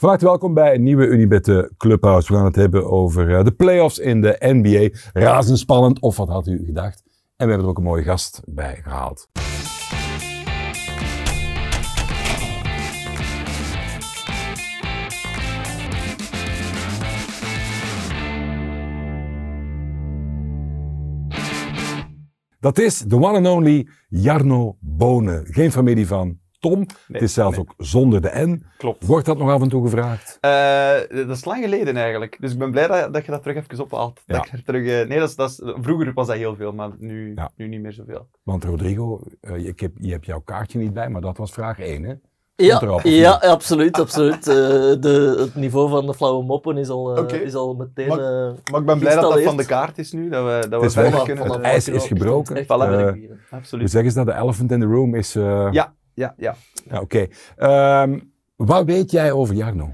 Van harte welkom bij een nieuwe Unibet Clubhouse. We gaan het hebben over eh, de playoffs in de NBA. Razendspannend, of wat had u gedacht? En we hebben er ook een mooie gast bij gehaald. Dat is de one and only Jarno Bonen. Geen familie van Tom. het is zelfs ook zonder de N. Klopt. Wordt dat nog af en toe gevraagd? Uh, dat is lang geleden eigenlijk. Dus ik ben blij dat, dat je dat terug even ophaalt. Ja. Dat je terug, uh, nee, dat is, dat is, vroeger was dat heel veel, maar nu, ja. nu niet meer zoveel. Want Rodrigo, uh, ik heb, je hebt jouw kaartje niet bij, maar dat was vraag 1, hè? Ja, ja absoluut. absoluut. de, het niveau van de flauwe moppen is al, okay. is al meteen maar, maar ik ben blij dat dat van de kaart is nu. Dat we, dat we verder kunnen. Het ijs is gebroken. Echt, voilà, absoluut. Hoe zeggen ze dat? De elephant in the room is... Ja, ja, ja. ja Oké. Okay. Um, wat weet jij over Jarno?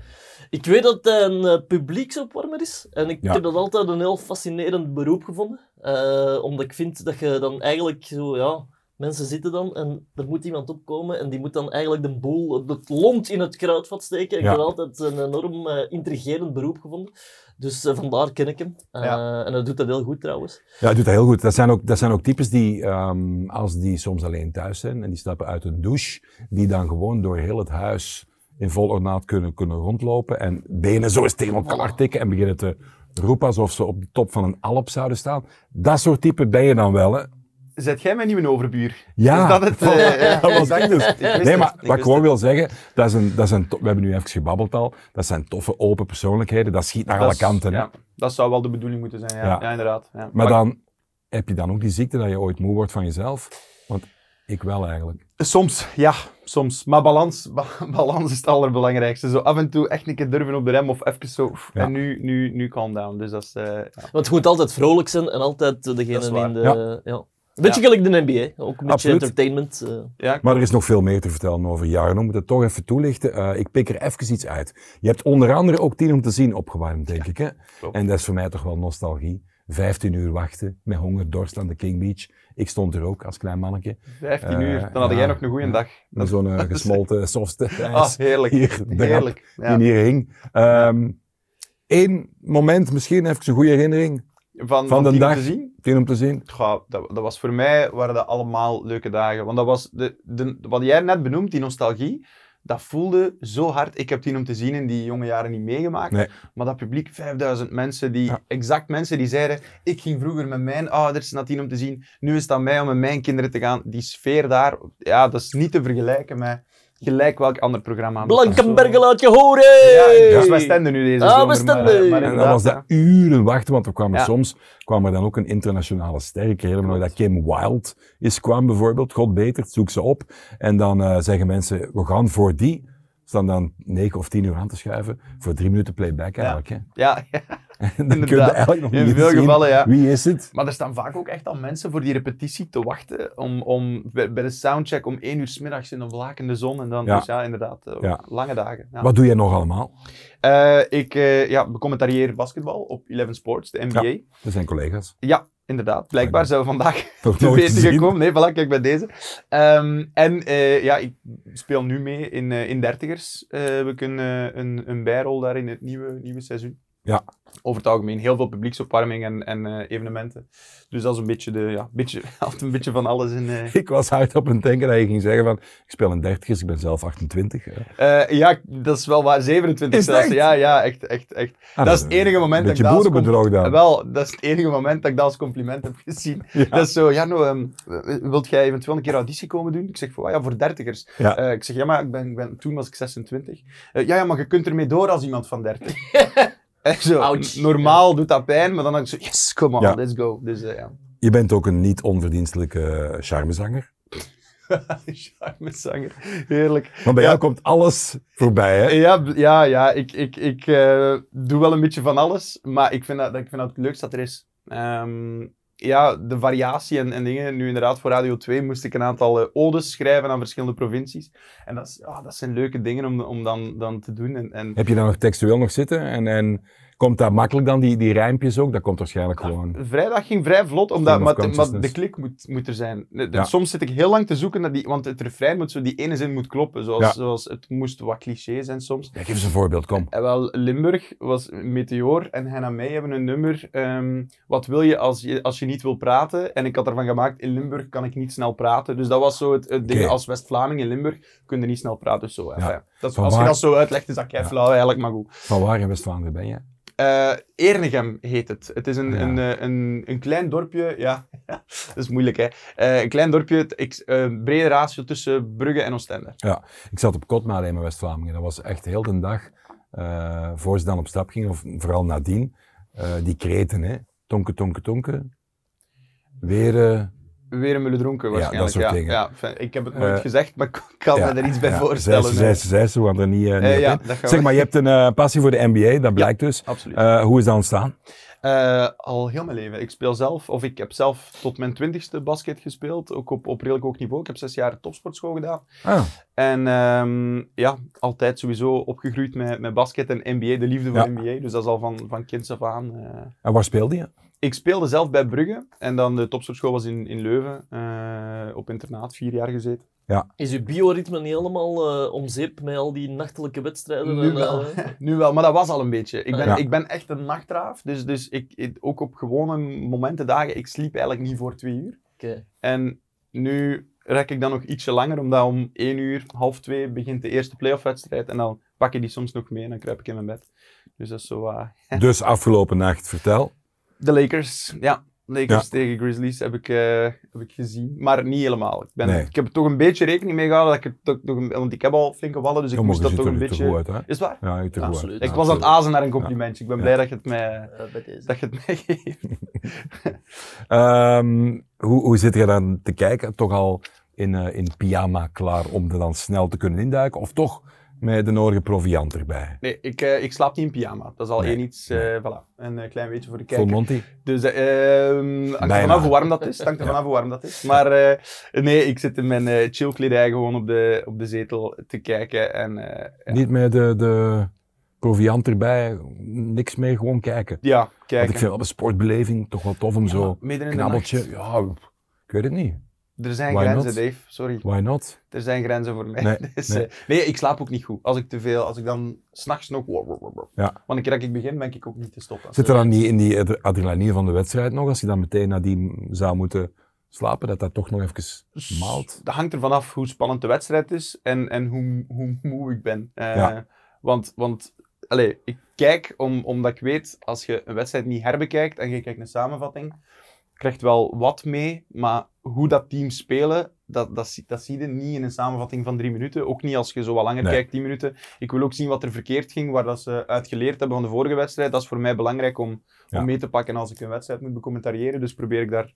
Ik weet dat hij een uh, publieksopwarmer is. En ik ja. heb dat altijd een heel fascinerend beroep gevonden. Uh, omdat ik vind dat je dan eigenlijk zo, ja... Mensen zitten dan en er moet iemand opkomen en die moet dan eigenlijk de boel, het lont in het kruidvat steken. Ik ja. heb altijd een enorm uh, intrigerend beroep gevonden. Dus uh, vandaar ken ik hem. Uh, ja. En hij doet dat heel goed trouwens. Ja, hij doet dat heel goed. Dat zijn ook, dat zijn ook types die, um, als die soms alleen thuis zijn en die stappen uit een douche, die dan gewoon door heel het huis in vol ornaat kunnen, kunnen rondlopen en benen zo eens tegen elkaar tikken en beginnen te roepen alsof ze op de top van een alp zouden staan. Dat soort type ben je dan wel, hè. Zet jij mijn nieuwe overbuur? Ja, is dat het? Uh, ja, dat was dus. Nee, maar wat ik gewoon wil zeggen, dat is een, dat is een we hebben nu even gebabbeld al, dat zijn toffe, open persoonlijkheden, dat schiet naar alle kanten. Ja, dat zou wel de bedoeling moeten zijn, ja, ja. inderdaad. Ja. Maar dan heb je dan ook die ziekte dat je ooit moe wordt van jezelf? Want ik wel eigenlijk. Soms, ja, soms. Maar balans, balans is het allerbelangrijkste. Zo af en toe echt een keer durven op de rem of even zo. En nu, nu, nu calm down. Dus dat is, uh, Want het moet altijd vrolijk zijn en altijd degene in de... Ja. Een beetje ja. gelijk de NBA, ook een beetje entertainment. Uh. Ja, maar er is nog veel meer te vertellen over jaren. We moeten het toch even toelichten. Uh, ik pik er even iets uit. Je hebt onder andere ook tien om te zien opgewarmd, denk ik. Hè? En dat is voor mij toch wel nostalgie. 15 uur wachten met honger, dorst aan de King Beach. Ik stond er ook als klein mannetje. 15 uur, uh, dan had jij nog een goede dag. Met zo'n gesmolten softste ah, heerlijk. Hier, heerlijk. Die hier hing. Um, Eén moment, misschien even een goede herinnering van, van, de dag. Te zien? Tien om te zien? Goh, dat, dat was voor mij, waren dat allemaal leuke dagen. Want dat was, de, de, wat jij net benoemt, die nostalgie, dat voelde zo hard. Ik heb tien om te zien in die jonge jaren niet meegemaakt. Nee. Maar dat publiek, 5000 mensen, die, ja. exact mensen die zeiden, ik ging vroeger met mijn ouders naar tien om te zien, nu is het aan mij om met mijn kinderen te gaan. Die sfeer daar, ja, dat is niet te vergelijken met gelijk welk ander programma. Blankenbergen laat je horen! Ja, dus wij stenden nu deze ah, zomer. we stenden. Maar, maar en dan was dat uren wachten, want er kwamen soms kwam er dan ook een internationale ster. Ik herinner me dat Kim Wilde is kwam bijvoorbeeld. God beter, zoek ze op. En dan uh, zeggen mensen, we gaan voor die. Staan dan negen of tien uur aan te schuiven voor drie minuten playback eigenlijk. Ja, ja. ja. Kun je eigenlijk nog In niet veel zien gevallen, ja. wie is het. Maar er staan vaak ook echt al mensen voor die repetitie te wachten om, om bij de soundcheck om één uur s middags in een blakende zon en dan, Ja. dus ja, inderdaad, uh, Ja. lange dagen. Ja. Wat doe jij nog allemaal? Eh, ik uh, ja, becommentarieer basketbal op Eleven Sports, de NBA. Ja, Dat zijn collega's. inderdaad. Blijkbaar zijn we vandaag te weten gekomen. Nee, voilà, kijk bij deze. Ehm, en eh, ja, ik speel nu mee in, eh, in Dertigers. Eh, ik een, eh, een, een bijrol daar in het nieuwe, nieuwe seizoen. Ja. Over het algemeen heel veel publieksopwarming en, en eh, evenementen. Dus dat is een beetje, de, ja, beetje, altijd een beetje van alles in. eh. Ik was hard op het denken dat je ging zeggen van, ik speel een dertigers, ik ben zelf 28. hè. Eh, ja, dat is wel waar. 27 Is het zelfs. echt? Ja, ja, echt, echt, echt. Ah, dat is het enige moment Een dat ik dat als dan. Wel, dat is het enige moment dat ik dat als compliment heb gezien. Ja. Dat is zo, ja, nou, wilt jij eventueel een keer auditie komen doen? Ik zeg, voor, ja, voor dertigers. Ja. Ik zeg, ja, maar ik ben, ik ben, toen was ik 26. Eh, ja, ja, maar je kunt ermee door als iemand van 30. Zo, Ouch. normaal doet dat pijn, maar dan had ik zo, yes, come on, Ja. let's go. Dus eh, ja. Je bent ook een niet onverdienstelijke charmezanger. Charmezanger, heerlijk. Maar bij Ja. jou komt alles voorbij, hè? Ja, b- ja, ja ik, ik, ik eh, doe wel een beetje van alles, maar ik vind dat, ik vind dat het leukste dat er is. Ehm, ja, de variatie en, en dingen. Nu inderdaad, voor Radio 2 moest ik een aantal eh, odes schrijven aan verschillende provincies. En dat, is, ja, dat zijn leuke dingen om, om dan, dan te doen. En, en Heb je daar nog textueel nog zitten? En, en Komt dat makkelijk dan, die, die rijmpjes ook? Dat komt waarschijnlijk gewoon... Vrijdag ging vrij vlot, omdat, maar, de klik moet, moet er zijn. De- de- Ja. Soms zit ik heel lang te zoeken naar die, want het refrein moet zo, die ene zin moet kloppen. Zoals, Ja. zoals het moest wat cliché zijn soms. Ja, geef eens een voorbeeld, kom. En wel, Limburg was Meteor en en mij hebben een nummer. ehm, wat wil je als, je als je niet wil praten? En ik had ervan gemaakt, in Limburg kan ik niet snel praten. Dus dat was zo het, het ding, als West-Vlaming in Limburg kun je niet snel praten. Dus zo, enfin, dat, als je dat zo uitlegt, is dat kei flauw eigenlijk, maar goed. Van waar in West-Vlaanderen ben je? Eh Ernegem heet het. Het is een, Ja. een, eh, een, een klein dorpje, ja, dat is moeilijk hè. Eh, een klein dorpje, ik, brede ratio tussen Brugge en Oostende. Ik zat op Kotmade in West-Vlaanderen. Dat was echt heel de dag, voor ze dan op stap gingen, of vooral nadien, die kreten, hè. Tonken, tonken, tonken. Weer... Weer een mulle dronken dat waarschijnlijk. soort ja, dingen. ja, ik heb het nooit Eh, gezegd, maar ik kan me er iets bij voorstellen. Zij ze, zij ze, we gaan er niet, eh, niet Eh, op in. dat Zeg we- maar, je hebt een passie voor de NBA, dat blijkt dus. Absoluut. Hoe is dat ontstaan? Al heel mijn leven. Ik speel zelf, of ik heb zelf tot mijn twintigste basket gespeeld, ook op, op redelijk hoog niveau. Ik heb zes jaar topsportschool gedaan. Ah, En ehm, ja, altijd sowieso opgegroeid met, met basket en NBA, de liefde voor Ja. NBA. Dus dat is al van, van kinds af aan. en waar speelde je? Ik speelde zelf bij Brugge en dan de topsportschool was in, in Leuven, eh, op internaat, vier jaar gezeten. Is je bioritme niet helemaal eh om zeep met al die nachtelijke wedstrijden? Nu en, wel. eh, Nu wel, maar dat was al een beetje. Ik ben, Ja. ik ben echt een nachtraaf, dus, dus ik, ik- ook op gewone momenten, dagen, ik sliep eigenlijk niet voor twee uur. Oké. En nu rek ik dan nog ietsje langer, omdat om één uur, half twee, begint de eerste playoff-wedstrijd. En dan pak ik die soms nog mee en dan kruip ik in mijn bed. Dus dat is zo... eh, Dus afgelopen nacht, vertel. De Lakers, ja. Lakers Ja. tegen Grizzlies heb ik, eh, heb ik gezien, maar niet helemaal. Ik, ben, Nee. ik heb er toch een beetje rekening mee gehouden, dat ik het toch nog een- want ik heb al flinke wallen, dus ik moest dat toch een te beetje... goed uit, hè? Is het waar? Ja, je Absoluut. Ik was aan het azen naar een complimentje. Ik ben Ja. blij dat je het mij, eh, dat je het mij geeft. Ehm, hoe, hoe zit je dan te kijken? Toch al in, eh, in pyjama klaar om er dan snel te kunnen induiken? Of toch met de nodige proviant erbij? Nee, ik, eh, ik slaap niet in pyjama. Dat is al Nee, één iets, nee. voilà, een eh, klein beetje voor de Full kijker. Monty? Dus ehm, hangt er vanaf hoe warm dat is. Hangt er Ja. vanaf hoe warm dat is. Maar nee, ik zit in mijn chillkledij gewoon op de, op de zetel te kijken. En ja. Niet met de, de proviant erbij, niks meer, gewoon kijken. ja, Want kijken. ik vind wel de sportbeleving toch wel tof om zo Midden in de knabbeltje. nacht. Ja, ik weet het niet. Er zijn Why grenzen, not? Dave. Sorry. Why not? Er zijn grenzen voor mij. Nee, Dus, nee. eh, nee, ik slaap ook niet goed. Als ik te veel, als ik dan s'nachts nog... Ja. Want een keer dat ik begin, ben ik ook niet te stoppen. Zit er dan niet in die ad- adrenaline van de wedstrijd nog, als je dan meteen nadien zou moeten slapen, dat dat toch nog even maalt? Dat hangt ervan af hoe spannend de wedstrijd is en, en hoe, hoe moe ik ben. Eh, Ja. Want, want allez, ik kijk om, omdat ik weet, als je een wedstrijd niet herbekijkt en je kijkt een samenvatting, krijgt wel wat mee, maar hoe dat team spelen, dat, dat, zie- dat zie je niet in een samenvatting van drie minuten. Ook niet als je zo wat langer Nee. kijkt, tien minuten. Ik wil ook zien wat er verkeerd ging, waar dat ze uit geleerd hebben van de vorige wedstrijd. Dat is voor mij belangrijk om, Ja. om mee te pakken als ik een wedstrijd moet becommentariëren. Dus probeer ik daar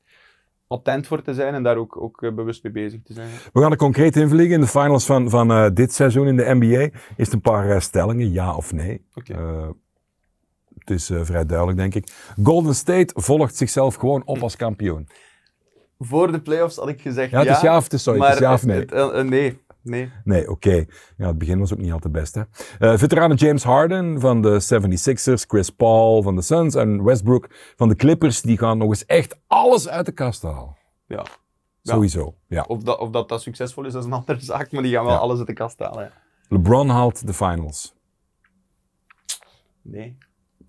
attent voor te zijn en daar ook, ook eh, bewust mee bezig te zijn. We gaan er concreet invliegen. In de finals van, van eh, dit seizoen in de NBA is het een paar eh, stellingen, ja of nee. Het is vrij duidelijk, denk ik. Golden State volgt zichzelf gewoon op als kampioen. Voor de playoffs had ik gezegd Ja, het is ja of het is sorry. Het is ja of nee. het- eh, eh, nee, nee. Nee, oké. Ja, het begin was ook niet altijd best. Hè. Eh, veteranen James Harden van de 76ers, Chris Paul van de Suns en Westbrook van de Clippers, die gaan nog eens echt alles uit de kast halen. Ja. Sowieso, ja. Of, dat, of dat dat succesvol is, dat is een andere zaak, maar die gaan wel alles uit de kast halen. ja. LeBron haalt de finals. Nee.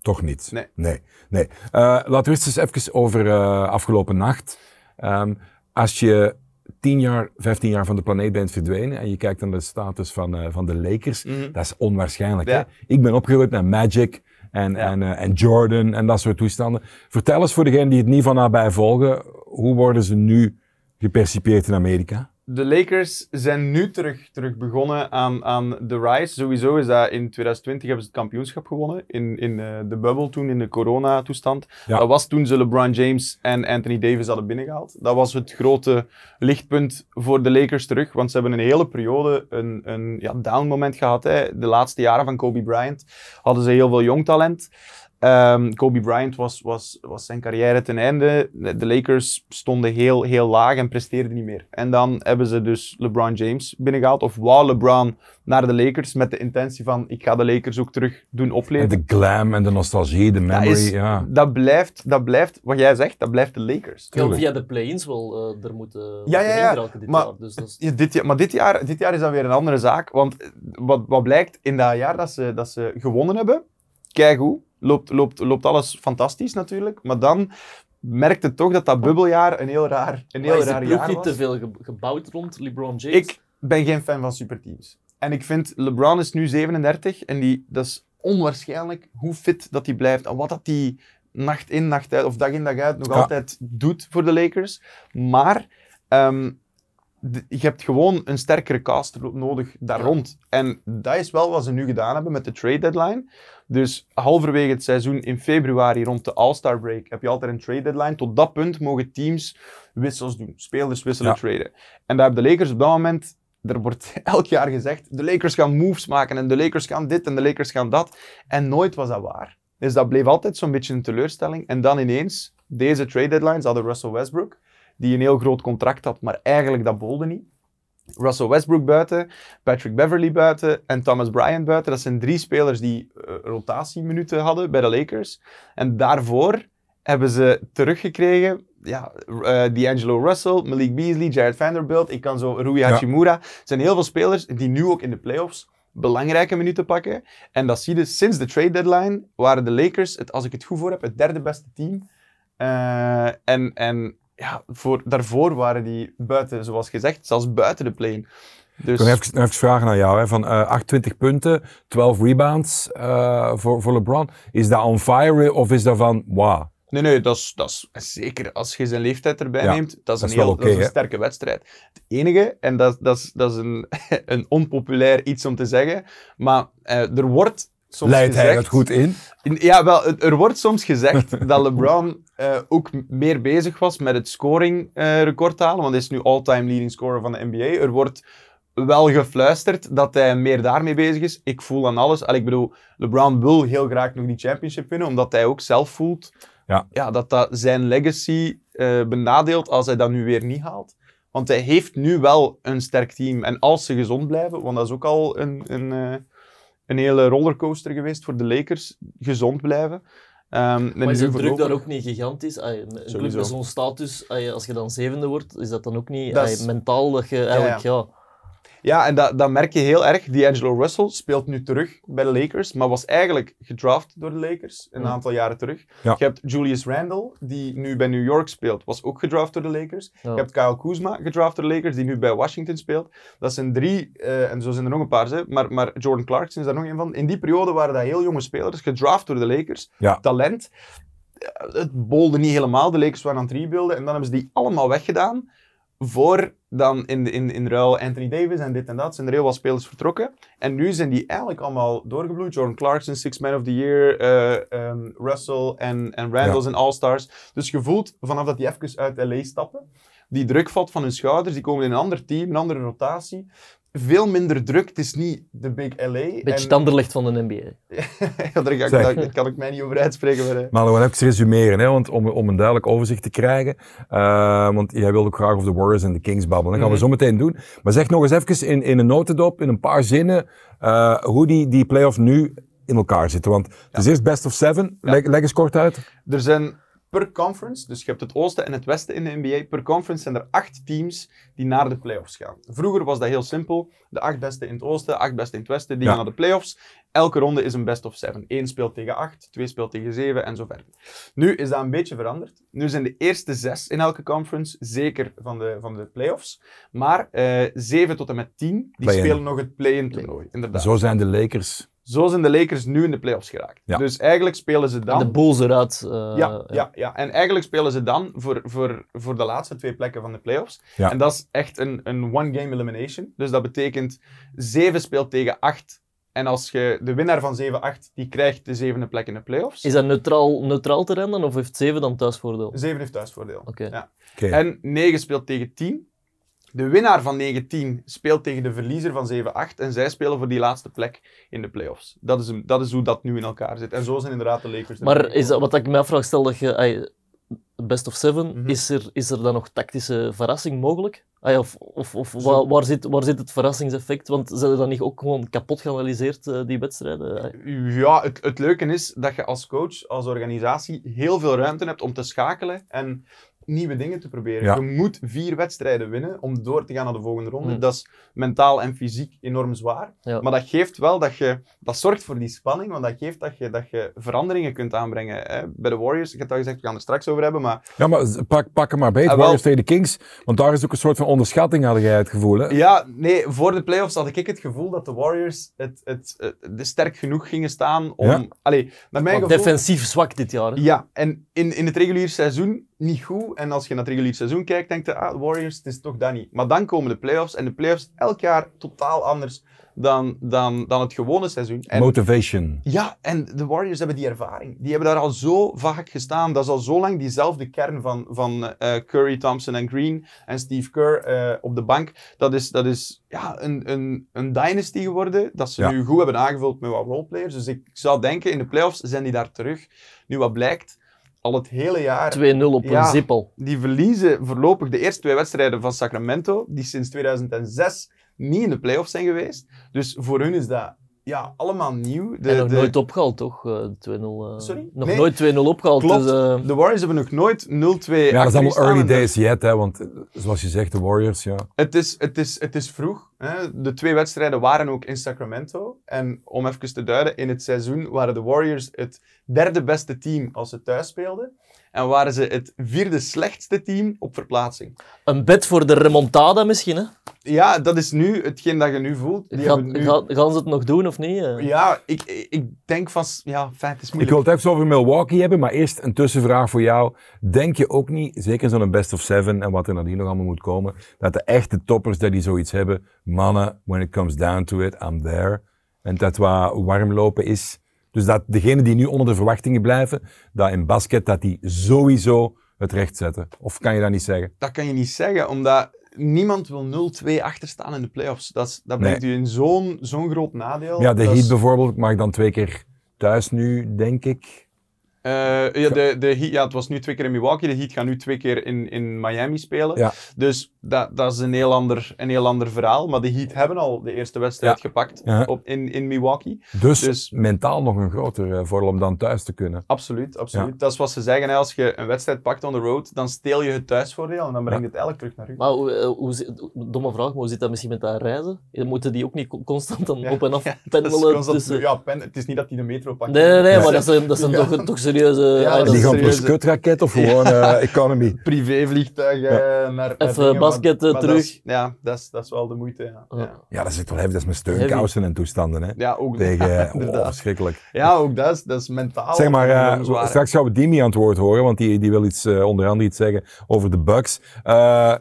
Toch niet? Nee. Nee. nee. Laten we eerst eens even over eh, afgelopen nacht. Ehm, als je 10 jaar, 15 jaar van de planeet bent verdwenen en je kijkt naar de status van, eh, van de Lakers, Mhm. dat is onwaarschijnlijk. Ja. Hè? Ik ben opgegroeid met Magic en, Ja. en, eh, en Jordan en dat soort toestanden. Vertel eens voor degenen die het niet van nabij volgen, hoe worden ze nu gepercipieerd in Amerika? De Lakers zijn nu terug, terug begonnen aan, aan de rise. Sowieso is dat in 2020 hebben ze het kampioenschap gewonnen. In, in eh, de bubble toen, in de corona-toestand. Ja. Dat was toen ze LeBron James en Anthony Davis hadden binnengehaald. Dat was het grote lichtpunt voor de Lakers terug. Want ze hebben een hele periode een, een ja, down moment gehad. Hè. De laatste jaren van Kobe Bryant hadden ze heel veel jong talent. Ehm, Kobe Bryant was, was, was zijn carrière ten einde. De Lakers stonden heel, heel laag en presteerden niet meer. En dan hebben ze dus LeBron James binnengehaald. Of wou LeBron naar de Lakers met de intentie van ik ga de Lakers ook terug doen En opleven. de glam en de nostalgie, de memory. is- ja. Dat blijft, dat blijft, wat jij zegt, dat blijft de Lakers. Tuurlijk. via de play-ins wel eh, er moeten Ja, ja, ja, dit maar- jaar. Dus dat is... Ja, dit jaar, maar dit jaar, dit jaar is dat weer een andere zaak. Want wat, wat blijkt in dat jaar dat ze, dat ze gewonnen hebben, kijk hoe, loopt, loopt, loopt alles fantastisch natuurlijk. Maar dan merkte toch dat dat bubbeljaar een heel raar, een heel raar jaar niet was. te veel ge- gebouwd rond LeBron James? Ik ben geen fan van superteams. En ik vind, LeBron is nu 37 en die, dat is onwaarschijnlijk hoe fit dat hij blijft. En wat dat hij nacht in, nacht uit, of dag in, dag uit nog Ja. altijd doet voor de Lakers. Maar ehm, de- je hebt gewoon een sterkere cast nodig daar Ja. rond. En dat is wel wat ze nu gedaan hebben met de trade deadline. Dus halverwege het seizoen in februari, rond de All-Star break, heb je altijd een trade deadline. Tot dat punt mogen teams wissels doen, spelers wisselen, Ja. traden. En daar hebben de Lakers op dat moment, er wordt elk jaar gezegd, de Lakers gaan moves maken en de Lakers gaan dit en de Lakers gaan dat. En nooit was dat waar. Dus dat bleef altijd zo'n beetje een teleurstelling. En dan ineens, deze trade deadlines hadden Russell Westbrook, die een heel groot contract had, maar eigenlijk dat bolde niet. Russell Westbrook buiten, Patrick Beverly buiten en Thomas Bryant buiten. Dat zijn drie spelers die eh, rotatieminuten hadden bij de Lakers. En daarvoor hebben ze teruggekregen ja, eh, D'Angelo Russell, Malik Beasley, Jared Vanderbilt. Ik kan zo Rui Ja. Hachimura. Het zijn heel veel spelers die nu ook in de playoffs belangrijke minuten pakken. En dat zie je sinds de trade deadline waren de Lakers, het, als ik het goed voor heb, het derde beste team. Eh, en en ja, voor, daarvoor waren die buiten, zoals gezegd, zelfs buiten de play. Dus, Ik wil even, even vragen aan jou. Hè. Van eh 28 punten, 12 rebounds eh, voor, voor LeBron. Is dat on fire of is dat van, wow? Nee, nee, dat is, dat is zeker als je zijn leeftijd erbij Ja, neemt, dat is dat een, heel, oké, dat is een hè? sterke wedstrijd. Het enige, en dat, dat is, dat is een, een onpopulair iets om te zeggen, maar eh, er wordt soms Leidt gezegd... hij het goed in? In- Ja, wel, er wordt soms gezegd dat LeBron eh, ook meer bezig was met het scoring-record halen, want hij is nu all-time leading scorer van de NBA. Er wordt wel gefluisterd dat hij meer daarmee bezig is. Ik voel aan alles. Al, ik bedoel, LeBron wil heel graag nog die championship winnen, omdat hij ook zelf voelt Ja. dat dat zijn legacy eh, benadeelt als hij dat nu weer niet haalt. Want hij heeft nu wel een sterk team. En als ze gezond blijven, want dat is ook al een, een, eh, een hele rollercoaster geweest voor de Lakers, gezond blijven. Ehm, Maar is de druk daar ook niet gigantisch? Ay, een club Sowieso. met zo'n status, ay, als je dan zevende wordt, is dat dan ook niet ay, mentaal dat je eigenlijk, ja... Ja, en dat, dat merk je heel erg. D'Angelo Russell speelt nu terug bij de Lakers, maar was eigenlijk gedraft door de Lakers een Ja. aantal jaren terug. Ja. Je hebt Julius Randle, die nu bij New York speelt, was ook gedraft door de Lakers. Ja. Je hebt Kyle Kuzma, gedraft door de Lakers, die nu bij Washington speelt. Dat zijn drie, eh, en zo zijn er nog een paar, hè, maar, maar Jordan Clarkson is daar nog een van. In die periode waren dat heel jonge spelers, gedraft door de Lakers. Ja. Talent. Ja, Het bolde niet helemaal, de Lakers waren aan het rebuilden. En dan hebben ze die allemaal weggedaan voor dan in, in, in ruil Anthony Davis en dit en dat. Zijn er heel wat spelers vertrokken. En nu zijn die eigenlijk allemaal doorgebloeid. Jordan Clarkson, Six Man of the Year, eh, ehm, Russell en, en Randall Ja. zijn All-Stars. Dus je voelt vanaf dat die even uit LA stappen, die druk valt van hun schouders, die komen in een ander team, een andere rotatie. Veel minder druk. Het is niet de Big LA. Beetje en, het anderlicht van de NBA. ja, daar, ga ik- Zeg. daar- daar kan ik mij niet over uitspreken. Maar, eh, Maar we gaan even resumeren, hè, want om, om een duidelijk overzicht te krijgen. eh, want jij wilde ook graag over de Warriors en de Kings babbelen. Dat gaan we Mhm. zo meteen doen. Maar zeg nog eens even in, in een notendop, in een paar zinnen, eh, hoe die, die playoff nu in elkaar zitten. Want het is eerst best of seven. Ja. Leg, leg eens kort uit. Er zijn per conference, dus je hebt het oosten en het westen in de NBA, per conference zijn er acht teams die naar de playoffs gaan. Vroeger was dat heel simpel. De acht beste in het oosten, acht beste in het westen, die Ja. gaan naar de playoffs. Elke ronde is een best of seven. Eén speelt tegen acht, twee speelt tegen zeven en zo verder. Nu is dat een beetje veranderd. Nu zijn de eerste zes in elke conference zeker van de, van de playoffs. Maar eh zeven tot en met tien, die spelen nog het play-in toernooi. Inderdaad. Zo zijn de Lakers. Zijn de Lakers nu in de playoffs geraakt. Ja. Dus eigenlijk spelen ze dan... De Bulls eruit. eh, Ja, ja, ja, en eigenlijk spelen ze dan voor, voor, voor de laatste twee plekken van de playoffs. Ja. En dat is echt een, een one-game elimination. Dus dat betekent 7 speelt tegen 8. En als je de winnaar van 7-8, die krijgt de zevende plek in de playoffs. Is dat neutraal, neutraal terrein dan, of heeft 7 dan thuisvoordeel? 7 heeft thuisvoordeel. Oké. Ja. Oké. En 9 speelt tegen 10. De winnaar van 19 speelt tegen de verliezer van 7-8 en zij spelen voor die laatste plek in de playoffs. Dat is, dat is hoe dat nu in elkaar zit. En zo zijn inderdaad de Lakers. Maar is dat, wat ik me afvraag, stel dat je best of seven, Mhm. is, er, is er dan nog tactische verrassing mogelijk? Of of, of waar, waar, zit, waar zit het verrassingseffect? Want ze hebben dan niet ook gewoon kapot geanalyseerd, eh, die wedstrijden? Ja, het, het leuke is dat je als coach, als organisatie, heel veel ruimte hebt om te schakelen en nieuwe dingen te proberen. Ja. Je moet vier wedstrijden winnen om door te gaan naar de volgende ronde. Hmm. Dat is mentaal en fysiek enorm zwaar. Ja. Maar dat geeft wel dat je... Dat zorgt voor die spanning, want dat geeft dat je, dat je veranderingen kunt aanbrengen. Hè. Bij de Warriors, ik heb al gezegd, we gaan er straks over hebben, maar Ja, maar pak, pak hem maar beet. Ah. Warriors tegen de Kings. Want daar is ook een soort van onderschatting, had jij het gevoel. Hè? Ja, nee, voor de playoffs had ik het gevoel dat de Warriors het, het, sterk genoeg gingen staan om... Ja. Allee, naar mijn Want gevoel... defensief zwak dit jaar. hè. Ja, en in, in het regulier seizoen niet goed. En als je naar het regulier seizoen kijkt, denk je, ah, de Warriors, het is toch dat niet. Maar dan komen de playoffs. En de playoffs elk jaar totaal anders dan, dan, dan het gewone seizoen. En, Motivation. ja, en de Warriors hebben die ervaring. Die hebben daar al zo vaak gestaan. Dat is al zo lang diezelfde kern van, van eh, Curry, Thompson en Green en Steve Kerr eh, op de bank. Dat is, dat is ja, een, een, een dynasty geworden. Dat ze Ja. nu goed hebben aangevuld met wat roleplayers. Dus ik zou denken, in de playoffs zijn die daar terug. Nu wat blijkt, al het hele jaar... 2-0 op Ja. een zippel. Die verliezen voorlopig de eerste twee wedstrijden van Sacramento, die sinds 2006 niet in de playoffs zijn geweest. Dus voor hun is dat ja, allemaal nieuw. De, en nog de- nooit opgehaald, toch? Eh, 2-0. eh, Sorry? Nog Nee. nooit 2-0 opgehaald. Klopt. Dus, eh, De Warriors hebben nog nooit 0-2 Ja, dat is allemaal early days yet, hè, want eh, zoals je zegt, de Warriors, ja. Het is, het is, het is vroeg. Hè. De twee wedstrijden waren ook in Sacramento. En om even te duiden, in het seizoen waren de Warriors het derde beste team als ze thuis speelden. En waren ze het vierde slechtste team op verplaatsing. een bed voor de remontada misschien, hè? Ja, dat is nu hetgeen dat je nu voelt. Die Gaat, hebben nu- gaan ze het nog doen of niet? eh? Ja, ik, ik denk van... Ja, fijn, het is Ik moeilijk. wil het even over Milwaukee hebben, maar eerst een tussenvraag voor jou. Denk je ook niet, zeker zo'n best of seven en wat er nadien nog allemaal moet komen, dat de echte toppers dat die zoiets hebben, mannen, when it comes down to it, I'm there. En dat wat warm lopen is. Dus dat degenen die nu onder de verwachtingen blijven, dat in basket, dat die sowieso het recht zetten. Of kan je dat niet zeggen? Dat kan je niet zeggen, omdat niemand wil 0-2 achterstaan in de playoffs. Dat, is, dat brengt u in zo'n zo'n groot nadeel. Ja, de Dat is- Heat bijvoorbeeld mag dan twee keer thuis nu, denk ik. Eh, ja, de, de Heat, ja, het was nu twee keer in Milwaukee. De Heat gaan nu twee keer in, in Miami spelen. Ja. Dus dat, dat is een heel, ander, een heel ander verhaal. Maar de Heat hebben al de eerste wedstrijd Ja. gepakt Ja. op, in, in Milwaukee. Dus, Dus- mentaal nog een groter eh, voordeel om dan thuis te kunnen. Absoluut, absoluut. Ja. Dat is wat ze zeggen. Hè. Als je een wedstrijd pakt on the road, dan steel je het thuisvoordeel en dan brengt het eigenlijk terug naar u. Maar hoe, eh, hoe domme vraag, maar hoe zit dat misschien met dat reizen? Moeten die ook niet co- constant dan Ja, op en af pendelen? constant- tussen- ja, pen, het is niet dat hij de metro pakt. Nee, nee, maar dat zijn, dat zijn Ja. toch, toch serieuze... Ja, dat dat die is gaan per serieus, hè. skutraket of gewoon eh, economy? Privévliegtuigen naar, naar Even dingen, maar- basket, eh, maar dat terug. is- ja, dat is, dat is wel de moeite. Ja, Ja. ja. Ja, dat zit wel heavy. Dat is met steunkousen en toestanden. Hè? ja ook Tegen, oh, verschrikkelijk. Ja, ook dat is, dat is mentaal. Zeg maar, eh, straks gaan we Dimi aan het woord horen, want die, die wil iets, eh, onder andere iets zeggen over de Bucks. Eh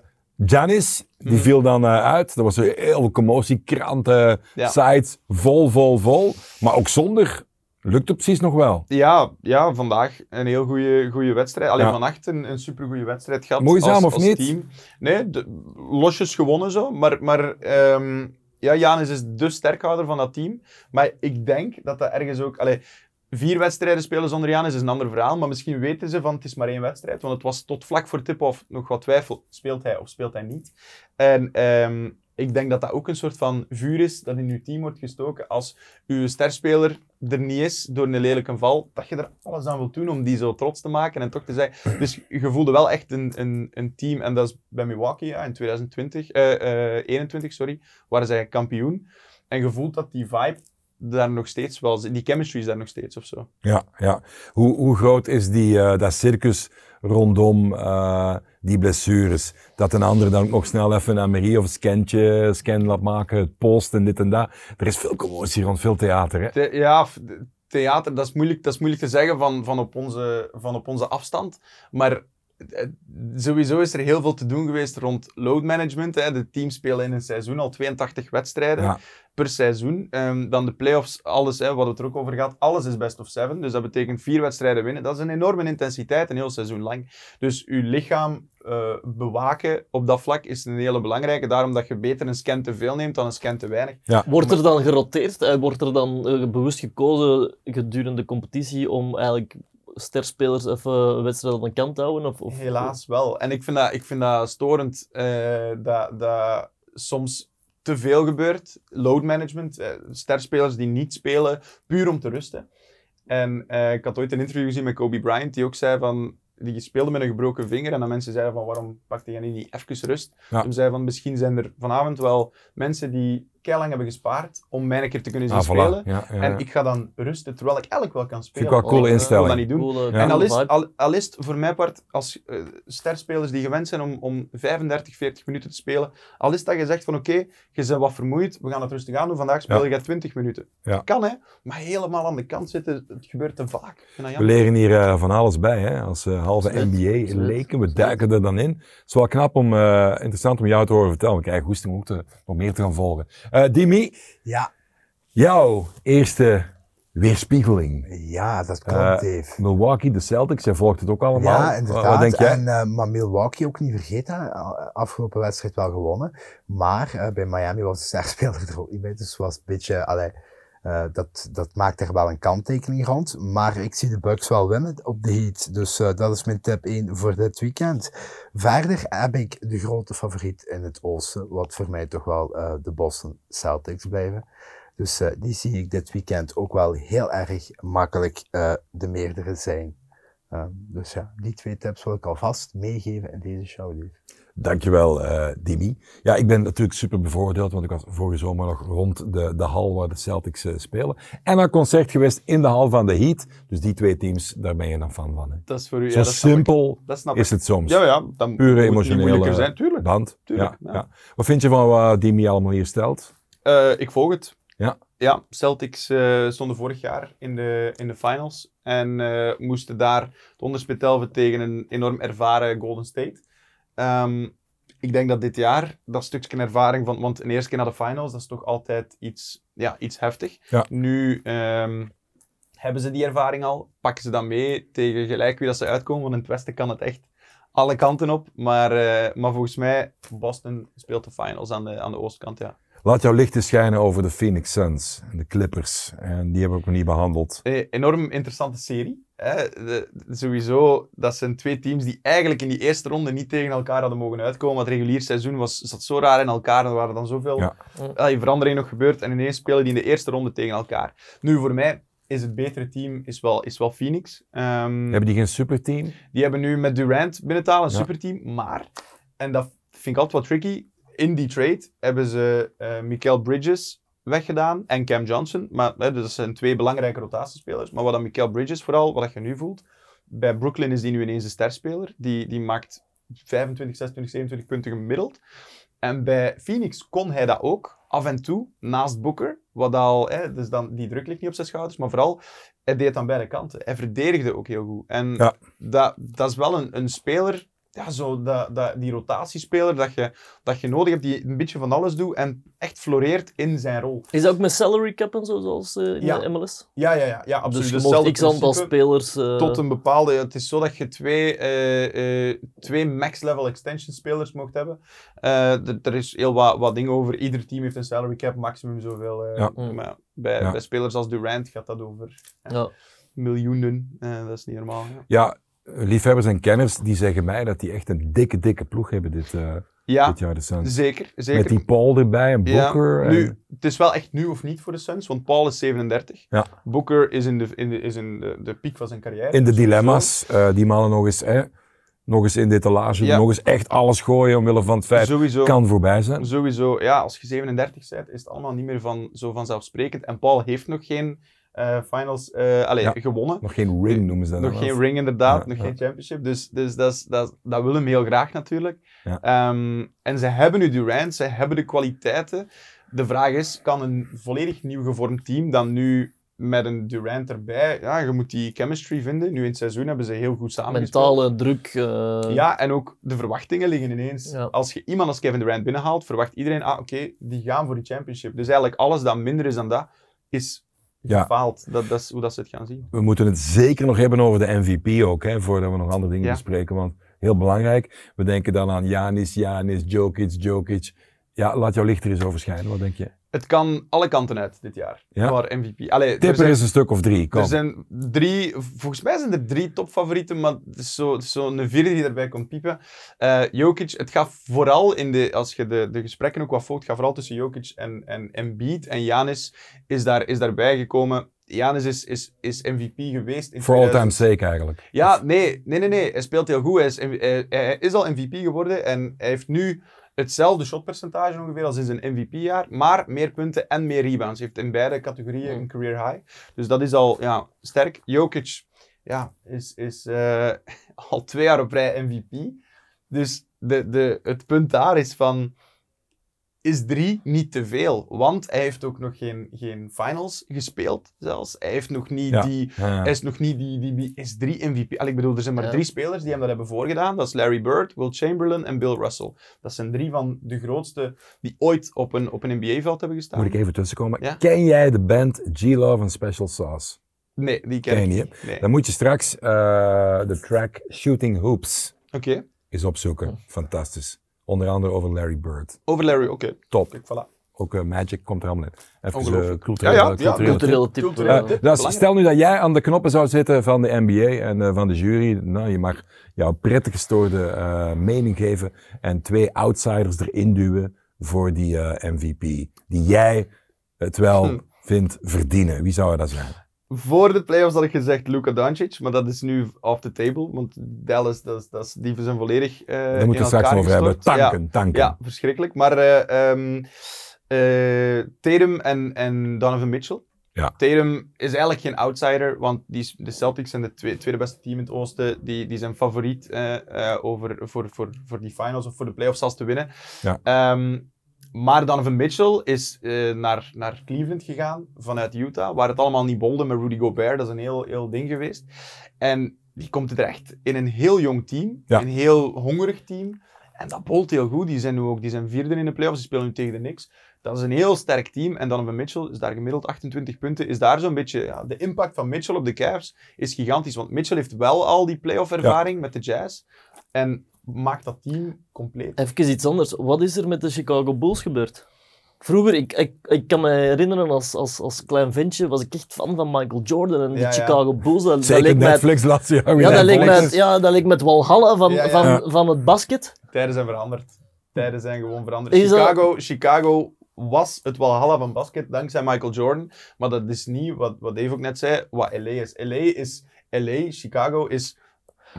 Janis, die Mhm. viel dan eh, uit. Er was een heel veel commotie, kranten, Ja. sites, vol, vol, vol. Maar ook zonder, lukt het precies nog wel. Ja, ja, vandaag een heel goede wedstrijd. Alleen Ja. vannacht een, een supergoeie wedstrijd gehad. Moeizaam als, of niet? Team. Nee, de- losjes gewonnen zo. Maar, maar ehm, ja, Janis is de sterkhouder van dat team. Maar ik denk dat dat ergens ook... Allee, vier wedstrijden spelen zonder Janis is een ander verhaal. Maar misschien weten ze van het is maar één wedstrijd. Want het was tot vlak voor tip-off nog wat twijfel. Speelt hij of speelt hij niet? En ehm, ik denk dat dat ook een soort van vuur is dat in uw team wordt gestoken. Als uw sterspeler er niet is door een lelijke val, dat je er alles aan wilt doen om die zo trots te maken en toch te zeggen. Dus je voelde wel echt een, een, een team, en dat is bij Milwaukee ja, in 2020, eh, eh, 21, sorry, waren zij kampioen. En je voelt dat die vibe daar nog steeds wel, die chemistry is daar nog steeds of zo. Ja, ja. Hoe, hoe groot is die, eh, dat circus rondom eh, die blessures? Dat een ander dan ook nog snel even een Marie of een scantje, scan laat maken, het post en dit en dat. Er is veel commotie rond, veel theater. Hè? Ja, theater, dat is moeilijk, dat is moeilijk te zeggen van, van, op onze, van op onze afstand. Maar sowieso is er heel veel te doen geweest rond load management. Hè. De teams spelen in een seizoen al 82 wedstrijden Ja. per seizoen. Ehm, dan de playoffs, alles, hè, wat het er ook over gaat, alles is best of seven. Dus dat betekent vier wedstrijden winnen. Dat is een enorme intensiteit, een heel seizoen lang. Dus je lichaam eh, bewaken op dat vlak is een hele belangrijke. Daarom dat je beter een scan te veel neemt dan een scan te weinig. Wordt er dan geroteerd? Eh, Wordt er dan eh, bewust gekozen gedurende de competitie om eigenlijk sterspelers even een wedstrijd aan de kant houden? Of, of, Helaas wel. En ik vind dat, ik vind dat storend eh, dat, dat soms te veel gebeurt. Load management, eh, sterspelers die niet spelen, puur om te rusten. En eh, ik had ooit een interview gezien met Kobe Bryant, die ook zei van... Die speelde met een gebroken vinger en dan mensen zeiden van waarom pakte je niet even rust? Ja. Toen zei van misschien zijn er vanavond wel mensen die lang hebben gespaard om mij een keer te kunnen zien Ah, voilà. spelen. Ja, ja, En ik ga dan rusten terwijl ik eigenlijk wel kan spelen. ik wel coole instelling. dat niet doen. Coole- Ja. En al is, al, al is het voor mijn part, als eh, sterspelers die gewend zijn om, om 35, 40 minuten te spelen, al is dat je zegt van oké, je bent wat vermoeid, we gaan het rustig aan doen, vandaag speel Ja. je 20 minuten. Ja. Kan hè, maar helemaal aan de kant zitten, het gebeurt te vaak. Vind dat We leren hier eh, van alles bij, hè? als eh, halve NBA leken. We duiken er dan in. Het is wel knap om, eh, interessant om jou te horen vertellen. Ik krijg goesting om ook te, nog meer te gaan volgen. Eh Dimi, Ja, jouw eerste weerspiegeling. ja, dat klopt, Eh, Dave. Milwaukee, de Celtics, jij volgt het ook allemaal. Ja, inderdaad. Wat denk jij? En, eh, maar Milwaukee ook niet vergeten. Afgelopen wedstrijd wel gewonnen. Maar eh, bij Miami was de sterspeler er ook niet bij. Dus het was een beetje... allee, eh, dat, dat maakt er wel een kanttekening rond. Maar ik zie de Bucks wel winnen op de Heat. Dus eh, dat is mijn tip 1 voor dit weekend. Verder heb ik de grote favoriet in het oosten. Wat voor mij toch wel eh, de Boston Celtics blijven. Dus die zie ik dit weekend ook wel heel erg makkelijk de meerdere zijn. Ehm, dus ja, die twee tips wil ik alvast meegeven in deze show. Dave. Dankjewel, eh Dimi. Ja, ik ben natuurlijk super bevoordeeld, want ik was vorige zomer nog rond de, de hal waar de Celtics eh, spelen. En een concert geweest in de hal van de Heat. Dus die twee teams, daar ben je dan fan van. Hè. Dat is voor u. Zo ja, dat simpel Dat snap is het soms. Ja, ja, dan Pure emotionele moeilijker zijn, tuurlijk. band. Tuurlijk, ja, ja. ja. Wat vind je van wat Dimi allemaal hier stelt? Eh, ik volg het. Ja. Ja, Celtics stonden vorig jaar in de, in de finals en moesten daar het onderspit tegen een enorm ervaren Golden State. Ehm, ik denk dat dit jaar dat stukje ervaring van, want een eerste keer naar de finals, dat is toch altijd iets, ja, iets heftig. Ja. Nu ehm, hebben ze die ervaring al, pakken ze dat mee tegen gelijk wie dat ze uitkomen, want in het westen kan het echt alle kanten op. Maar, eh, maar volgens mij, Boston speelt de finals aan de, aan de oostkant, ja. Laat jouw licht eens schijnen over de Phoenix Suns en de Clippers. En die hebben we ook nog niet behandeld. Eh, enorm interessante serie. Hè. De- sowieso, dat zijn twee teams die eigenlijk in die eerste ronde niet tegen elkaar hadden mogen uitkomen. Want het regulier seizoen was, zat zo raar in elkaar. Er waren dan zoveel Ja. allee, veranderingen nog gebeurd. En ineens spelen die in de eerste ronde tegen elkaar. Nu, voor mij is het betere team is wel, is wel Phoenix. Ehm, Hebben die geen superteam? die hebben nu met Durant binnen te halen een Ja. superteam. Maar, en dat vind ik altijd wat tricky, in die trade hebben ze eh Mikael Bridges weggedaan en Cam Johnson. Maar hè, dus dat zijn twee belangrijke rotatiespelers. Maar wat dan Mikael Bridges vooral, wat je nu voelt, bij Brooklyn is die nu ineens een sterspeler. Die, die maakt 25, 26, 27 punten gemiddeld. En bij Phoenix kon hij dat ook, af en toe, naast Booker. Wat al, hè, dus dan, die druk ligt niet op zijn schouders, maar vooral, hij deed het aan beide kanten. Hij verdedigde ook heel goed. En Ja. dat, dat is wel een, een speler, ja, zo dat, dat, die rotatiespeler, dat je, dat je nodig hebt, die een beetje van alles doet en echt floreert in zijn rol. Is dat ook met salary cap en zo, zoals eh, in Ja. de MLS? Ja, ja, ja, ja absoluut. Dus je mocht x aantal spelers... eh, tot een bepaalde. Het is zo dat je twee, eh, eh, twee max-level extension spelers mocht hebben. Eh, er is heel wat, wat dingen over. Ieder team heeft een salary cap, maximum zoveel. eh, Ja. Mm. maar bij, Ja. bij spelers als Durant gaat dat over ja. miljoenen. Eh, dat is niet normaal. Ja, Ja, liefhebbers en kenners die zeggen mij dat die echt een dikke, dikke ploeg hebben dit, eh, ja dit jaar, de Suns. zeker. zeker. Met die Paul erbij en Booker. Ja, en- nu, het is wel echt nu of niet voor de Suns, want Paul is 37. Ja. Booker is in de, in de, is in de, de piek van zijn carrière. in de Dus dilemma's, eh, die mannen nog eens, hè, nog eens in de etalage, Ja. nog eens echt alles gooien omwille van het feit, Sowieso. kan voorbij zijn. Sowieso, ja, als je 37 bent, is het allemaal niet meer van, zo vanzelfsprekend. En Paul heeft nog geen finals eh, allee, Ja. gewonnen. Nog geen ring noemen ze dat Nog geen ring, inderdaad. Ja, nog ja. geen championship. Dus, dus dat, is, dat, dat willen we heel graag natuurlijk. Ja. Ehm, en ze hebben nu Durant, ze hebben de kwaliteiten. De vraag is, kan een volledig nieuw gevormd team dan nu met een Durant erbij, ja, je moet die chemistry vinden. Nu in het seizoen hebben ze heel goed samengespeeld. Mentale druk. eh, Ja, en ook de verwachtingen liggen ineens. Ja. Als je iemand als Kevin Durant binnenhaalt, verwacht iedereen, ah oké, die gaan voor die championship. Dus eigenlijk alles dat minder is dan dat, is Ja. gefaald. Dat, dat is hoe dat ze het gaan zien. We moeten het zeker nog hebben over de MVP ook, hè, voordat we nog andere dingen Ja. bespreken. Want heel belangrijk, we denken dan aan Janis, Janis, Jokic, Jokic. Ja, laat jouw licht er eens over schijnen. Wat denk je? Het kan alle kanten uit dit jaar, Ja? voor MVP. Allee, er Tipper zijn- is een stuk of drie. Kom. Er zijn drie, volgens mij zijn er drie topfavorieten, maar het is zo- zo'n vierde die erbij komt piepen. Eh Jokic, het gaat vooral in de, als je de, de gesprekken ook wat volgt, gaat vooral tussen Jokic en, en Embiid. En Janis is, daar, is daarbij gekomen. Janis is, is, is MVP geweest. In For all 2000. time's sake eigenlijk. Ja, nee, nee, nee, nee. Hij speelt heel goed. Hij is, hij, hij is al MVP geworden en hij heeft nu hetzelfde shotpercentage ongeveer als in zijn MVP-jaar, maar meer punten en meer rebounds. Hij heeft in beide categorieën een career high. Dus dat is al ja, sterk. Jokic ja, is, is eh, al twee jaar op rij MVP. Dus de, de, het punt daar is van... Is drie niet te veel? Want hij heeft ook nog geen, geen finals gespeeld, zelfs. Hij heeft nog niet Ja. die Ja, ja. hij is nog niet die, die, die is drie MVP. Allee, ik bedoel, er zijn maar Ja. drie spelers die hem dat hebben voorgedaan. Dat is Larry Bird, Will Chamberlain en Bill Russell. Dat zijn drie van de grootste die ooit op een, op een NBA-veld hebben gestaan. Moet ik even tussenkomen? Ja? Ken jij de band G-Love and Special Sauce? Nee, die ken, Ken ik niet. Nee. Dan moet je straks eh, de track Shooting Hoops Oké, eens opzoeken. Fantastisch. Onder andere over Larry Bird. over Larry, oké. Top. Kijk, voilà. Ook eh, Magic komt er allemaal in. Even uh, culturele, Ja, ja, ja, culturele tip. Culturele tip. Culturele eh, tip. Eh, dus stel nu dat jij aan de knoppen zou zitten van de NBA en eh, van de jury. Nou, je mag jouw prettig gestoorde eh, mening geven en twee outsiders erin duwen voor die eh, MVP. Die jij het wel Hm. vindt verdienen. Wie zou dat zijn? Voor de playoffs had ik gezegd Luka Doncic, maar dat is nu off the table. Want Dallas, dat is, dat is, die zijn volledig eh Daar moeten we straks over hebben. gestort. Ja. Tanken, tanken. Ja, verschrikkelijk. Maar eh, Tatum en, en Donovan Mitchell. Ja. Tatum is eigenlijk geen outsider, want die, de Celtics zijn het tweede, tweede beste team in het oosten. Die, die zijn favoriet over, voor, voor, voor die finals of voor de playoffs zelfs te winnen. Ja. Ehm, maar Donovan Mitchell is eh, naar, naar Cleveland gegaan vanuit Utah, waar het allemaal niet bolde met Rudy Gobert. Dat is een heel, heel ding geweest. En die komt terecht in een heel jong team, Ja. een heel hongerig team. En dat bolt heel goed. Die zijn nu ook die zijn vierde in de playoffs. Die spelen nu tegen de Knicks. Dat is een heel sterk team. En Donovan Mitchell is daar gemiddeld 28 punten. Is daar zo'n beetje... Ja, de impact van Mitchell op de Cavs is gigantisch. Want Mitchell heeft wel al die playoff ervaring met de Jazz. En maakt dat team compleet. Even iets anders. Wat is er met de Chicago Bulls gebeurd? Vroeger, ik, ik, ik kan me herinneren als, als, als klein ventje, was ik echt fan van Michael Jordan en de Ja, ja. Chicago Bulls. Dat, Zeker Netflix laatste jaar. ja, dat leek Netflix. ja, dat leek mij het Walhalla van, Ja, ja. Van, van het basket. Tijden zijn veranderd. Tijden zijn gewoon veranderd. Is dat- Chicago, Chicago was het Walhalla van basket dankzij Michael Jordan. Maar dat is niet, wat, wat Dave ook net zei, wat LA is. LA is LA, Chicago is...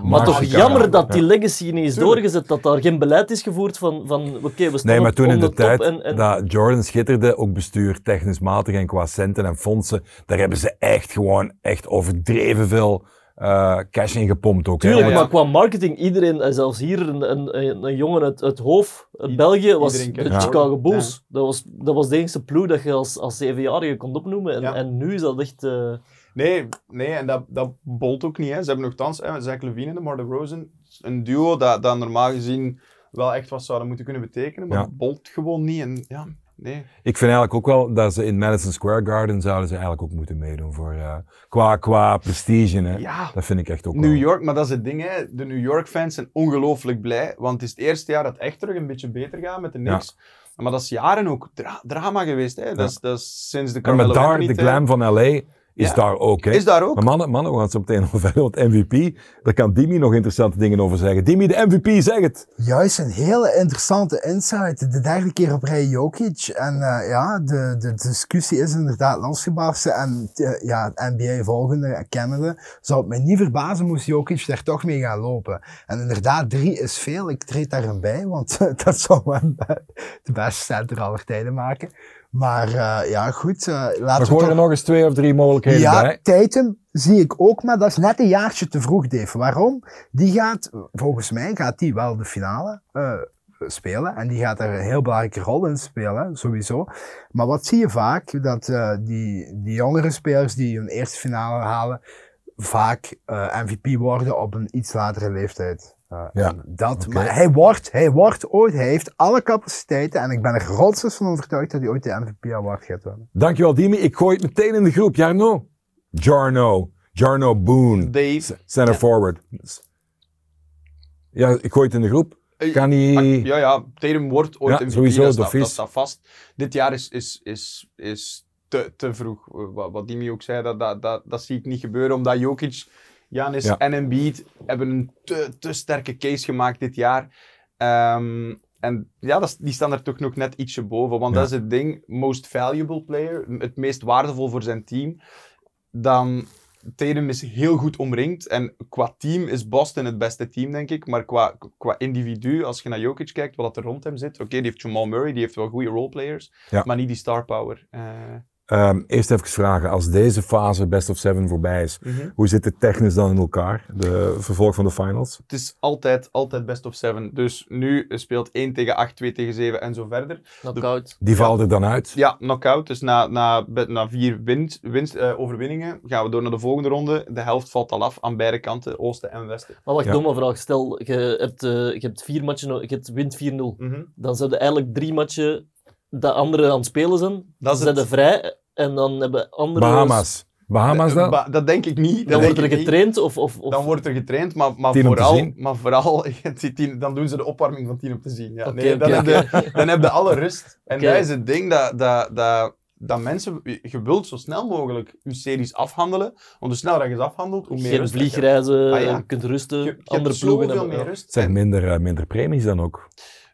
Maar toch jammer dat die legacy niet is Tuurlijk. doorgezet, dat daar geen beleid is gevoerd van, van oké, we staan Nee, maar op- toen in de, tijd en, en, dat Jordan schitterde, ook bestuur technisch matig en qua centen en fondsen, daar hebben ze echt gewoon echt overdreven veel eh, cash in gepompt ook. hè. Tuurlijk, Ja, maar qua marketing, iedereen, en zelfs hier een, een, een, een jongen uit, uit Hoofd, uit België, was de Ja. Chicago Bulls. Dat, was, dat was de enige ploeg dat je als, als zevenjarige kon opnoemen. En, Ja. en nu is dat echt... eh, Nee, nee en dat, dat bolt ook niet. Hè. Ze hebben nogthans hè, Zach Levine en DeMar DeRozan. Een duo dat, dat normaal gezien wel echt wat zouden moeten kunnen betekenen. Maar Ja. dat bolt gewoon niet. En ja, nee. Ik vind eigenlijk ook wel dat ze in Madison Square Garden zouden ze eigenlijk ook moeten meedoen voor, eh, qua, qua prestige. Hè. Ja, Dat vind ik echt ook New wel. York, maar dat is het ding, hè. de New York fans zijn ongelooflijk blij, want het is het eerste jaar dat echt terug een beetje beter gaat met de Knicks. Maar dat is jaren ook dra- drama geweest. Hè. Dat, is, dat is sinds de Ja, maar Carmelo daar, de glam van LA is Ja. daar ook. Hè. Is daar ook? Maar mannen, mannen, we gaan zo meteen nog verder. Want MVP, daar kan Dimi nog interessante dingen over zeggen. Dimi, de MVP, zeg het. Juist een hele interessante insight. De derde keer op rij Jokic. En eh, ja, de, de discussie is inderdaad losgebarsten. En eh, ja, het NBA volgende, kennende, zou het mij niet verbazen moest Jokic daar toch mee gaan lopen. En inderdaad, drie is veel. Ik treed daarin bij, want dat zou hem eh, de beste center aller tijden maken. Maar eh, ja, goed. We laten we gooien er toch... nog eens twee of drie mogelijkheden Ja, bij. Tatum zie ik ook, maar dat is net een jaartje te vroeg, Dave. Waarom? Die gaat, volgens mij, gaat die wel de finale eh, spelen. En die gaat er een heel belangrijke rol in spelen, sowieso. Maar wat zie je vaak? Dat die, die jongere spelers die hun eerste finale halen, vaak MVP worden op een iets latere leeftijd. Uh, Ja, dat. Maar hij wordt, hij wordt ooit, hij heeft alle capaciteiten en ik ben er grootstens van overtuigd dat hij ooit de MVP Award gaat winnen. Dankjewel, Dimi. Ik gooi het meteen in de groep. Jarno. Jarno. Jarno Boone. Dave. Center forward. Ja, ik gooi het in de groep. Eh, Kan hij... Ah, Ja, ja, Tatum wordt ooit Ja, MVP, sowieso, dat, dat staat, dat staat vast. Dit jaar is, is, is, is te, te vroeg. Eh, Wat, wat Dimi ook zei, dat, dat, dat, dat zie ik niet gebeuren, omdat Jokic, Giannis Ja. en Embiid hebben een te, te sterke case gemaakt dit jaar. Ehm, en ja, dat, die staan er toch nog net ietsje boven, want Ja. dat is het ding. Most valuable player, het meest waardevol voor zijn team. Dan Tatum is heel goed omringd. En qua team is Boston het beste team, denk ik. Maar qua, qua individu, als je naar Jokic kijkt, wat er rond hem zit. Oké, die heeft Jamal Murray, die heeft wel goede roleplayers. Ja. Maar niet die star power. Eh, Ehm, eerst even vragen. Als deze fase best of seven voorbij is, hoe zit het technisch dan in elkaar? De vervolg van de finals? Het is altijd, altijd best of seven. Dus nu speelt 1 tegen 8, 2 tegen 7 en zo verder. Knockout. Die valt er dan uit. Ja, knockout. Dus na, na, na vier winst, winst, eh, overwinningen gaan we door naar de volgende ronde. De helft valt al af aan beide kanten, oosten en westen. Maar wacht, Ja. domme vraag. Stel, je hebt, eh, je hebt vier matchen, je hebt, wint 4-0. Mhm. Dan zijn er eigenlijk drie matchen dat anderen aan het spelen zijn. Dat Dan is zijn het. vrij en dan hebben andere... Bahamas. Bahamas dan? Ba- dat denk ik niet. Dat Dan wordt er getraind of... of, of... Dan wordt er getraind, maar, maar Tien vooral, maar vooral tien- dan doen ze de opwarming van 10 om te zien. Ja. Oké, nee, dan, oké, heb je, dan heb je alle rust. En dat is het ding dat, dat, dat, dat mensen, je wilt zo snel mogelijk je series afhandelen. Want hoe sneller je ze afhandelt, hoe meer Geen rust dat je vliegreizen, Ah, ja. je kunt rusten. Je, je andere ploegen meer rust. Het zijn minder, eh, minder premies dan ook.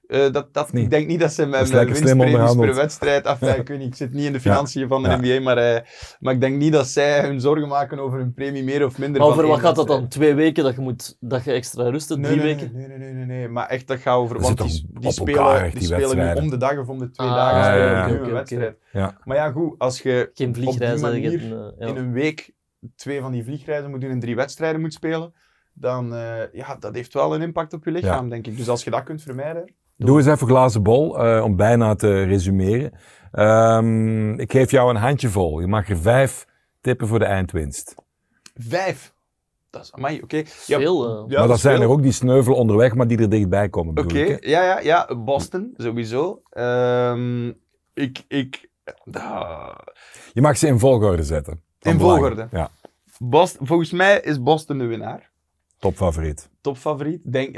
Eh, dat, dat, ik denk niet dat ze met, winstpremies per wedstrijd... Af, ja, ik weet niet, ik zit niet in de Ja. financiën van de Ja. NBA, maar, eh, maar ik denk niet dat zij hun zorgen maken over hun premie meer of minder Maar over wat gaat dat dan? Twee weken dat je, moet, dat je extra rust hebt? Nee, Drie nee, weken? Nee, nee, nee, nee, nee. Maar echt, dat gaat over... Want die, die spelen, elkaar, echt, die die spelen nu om de dag of om de twee Ah, dagen ja, ja, wedstrijd. Ja. Maar ja, goed, als je Geen op die manier eh, in een week twee van die vliegreizen moet doen en drie wedstrijden moet spelen, dan uh, ja, dat heeft wel een impact op je lichaam, Ja. denk ik. Dus als je dat kunt vermijden... Doe eens even glazen bol, eh, om bijna te resumeren. Ehm, ik geef jou een handjevol. Je mag er vijf tippen voor de eindwinst. Vijf. Dat is amai, oké. Veel, eh. Ja, maar dat zijn veel. er ook die sneuvelen onderweg, maar die er dichtbij komen. Oké, bedoel ik, hè? ja, ja, ja. Boston, sowieso. Ehm, ik... ik ah, Je mag ze in volgorde zetten. In belang. volgorde? Ja, Boston, volgens mij is Boston de winnaar. topfavoriet. topfavoriet, denk,